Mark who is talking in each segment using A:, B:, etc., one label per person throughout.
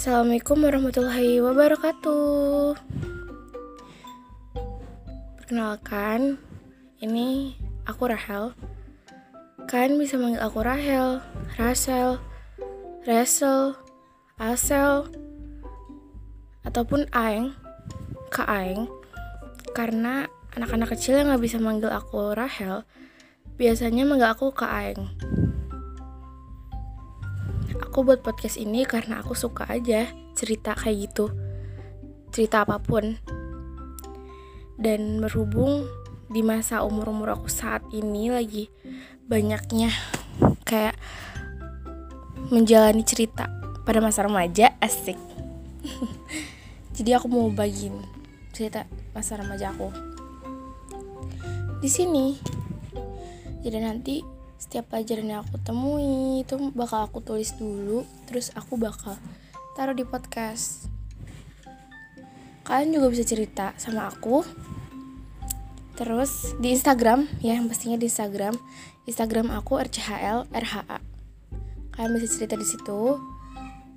A: Assalamualaikum warahmatullahi wabarakatuh. Perkenalkan, ini aku Rahel. Kalian bisa manggil aku Rahel, Rasel, Resel, Asel, ataupun Aeng, Kak Aeng. Karena anak-anak kecil yang gak bisa manggil aku Rahel, biasanya manggil aku Kak Aeng. Aku buat podcast ini karena aku suka aja cerita kayak gitu. Cerita apa pun. Dan berhubung di masa umur-umur aku saat ini lagi banyaknya kayak menjalani cerita pada masa remaja asik. Jadi aku mau bagiin cerita masa remaja aku. Di sini. Jadi nanti setiap pelajaran yang aku temui itu bakal aku tulis dulu terus aku bakal taruh di podcast. Kalian juga bisa cerita sama aku. Terus di Instagram ya pastinya di Instagram. Instagram aku RCHL RHA kalian bisa cerita di situ.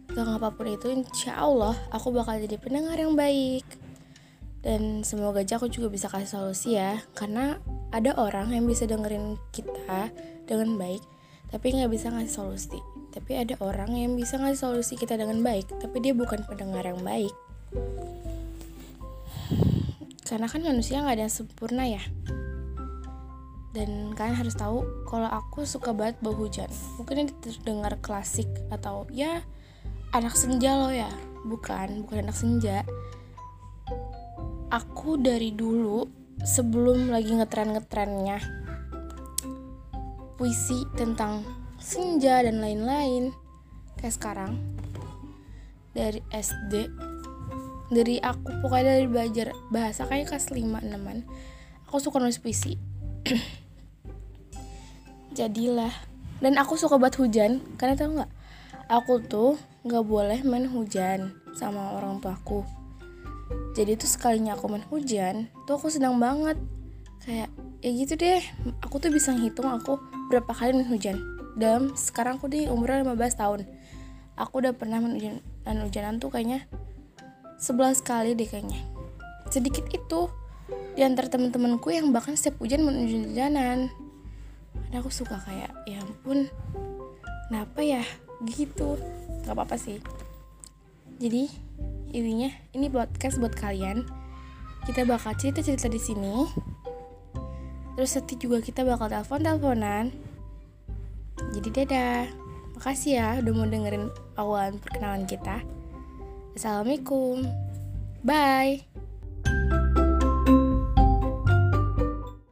A: Tentang apa pun itu insya Allah aku bakal jadi pendengar yang baik. Dan semoga aja aku juga bisa kasih solusi ya karena ada orang yang bisa dengerin kita dengan baik tapi nggak bisa ngasih solusi. Tapi ada orang yang bisa ngasih solusi kita dengan baik tapi dia bukan pendengar yang baik. Karena kan manusia nggak ada yang sempurna ya. Dan kalian harus tahu kalau aku suka banget bau hujan mungkin ini terdengar klasik atau ya anak senja loh ya. Bukan bukan anak senja. Aku dari dulu sebelum lagi ngetren-ngetrennya puisi tentang senja dan lain-lain. Kayak sekarang. Dari SD dari aku pokoknya dari belajar bahasa kayak kelas 5 6 aku suka nulis puisi. Jadilah. Dan aku suka buat hujan. Karena tau nggak? Aku tuh nggak boleh main hujan sama orang tuaku jadi tuh sekalinya aku main hujan tuh aku senang banget. Kayak ya gitu deh. Aku tuh bisa ngitung aku berapa kali main hujan. Dan sekarang aku di umur 15 tahun. Aku udah pernah main hujan dan hujanan tuh kayaknya 11 kali deh kayaknya. Sedikit itu di antara teman-temanku yang bahkan setiap hujan main hujanan. Dan aku suka kayak ya ampun kenapa ya? Gitu. Nggak apa-apa sih. Jadi intinya ini podcast buat kalian. Kita bakal cerita-cerita di sini. Terus nanti juga kita bakal telepon-teleponan. Jadi dadah. Makasih ya udah mau dengerin awalan perkenalan kita. Assalamualaikum. Bye.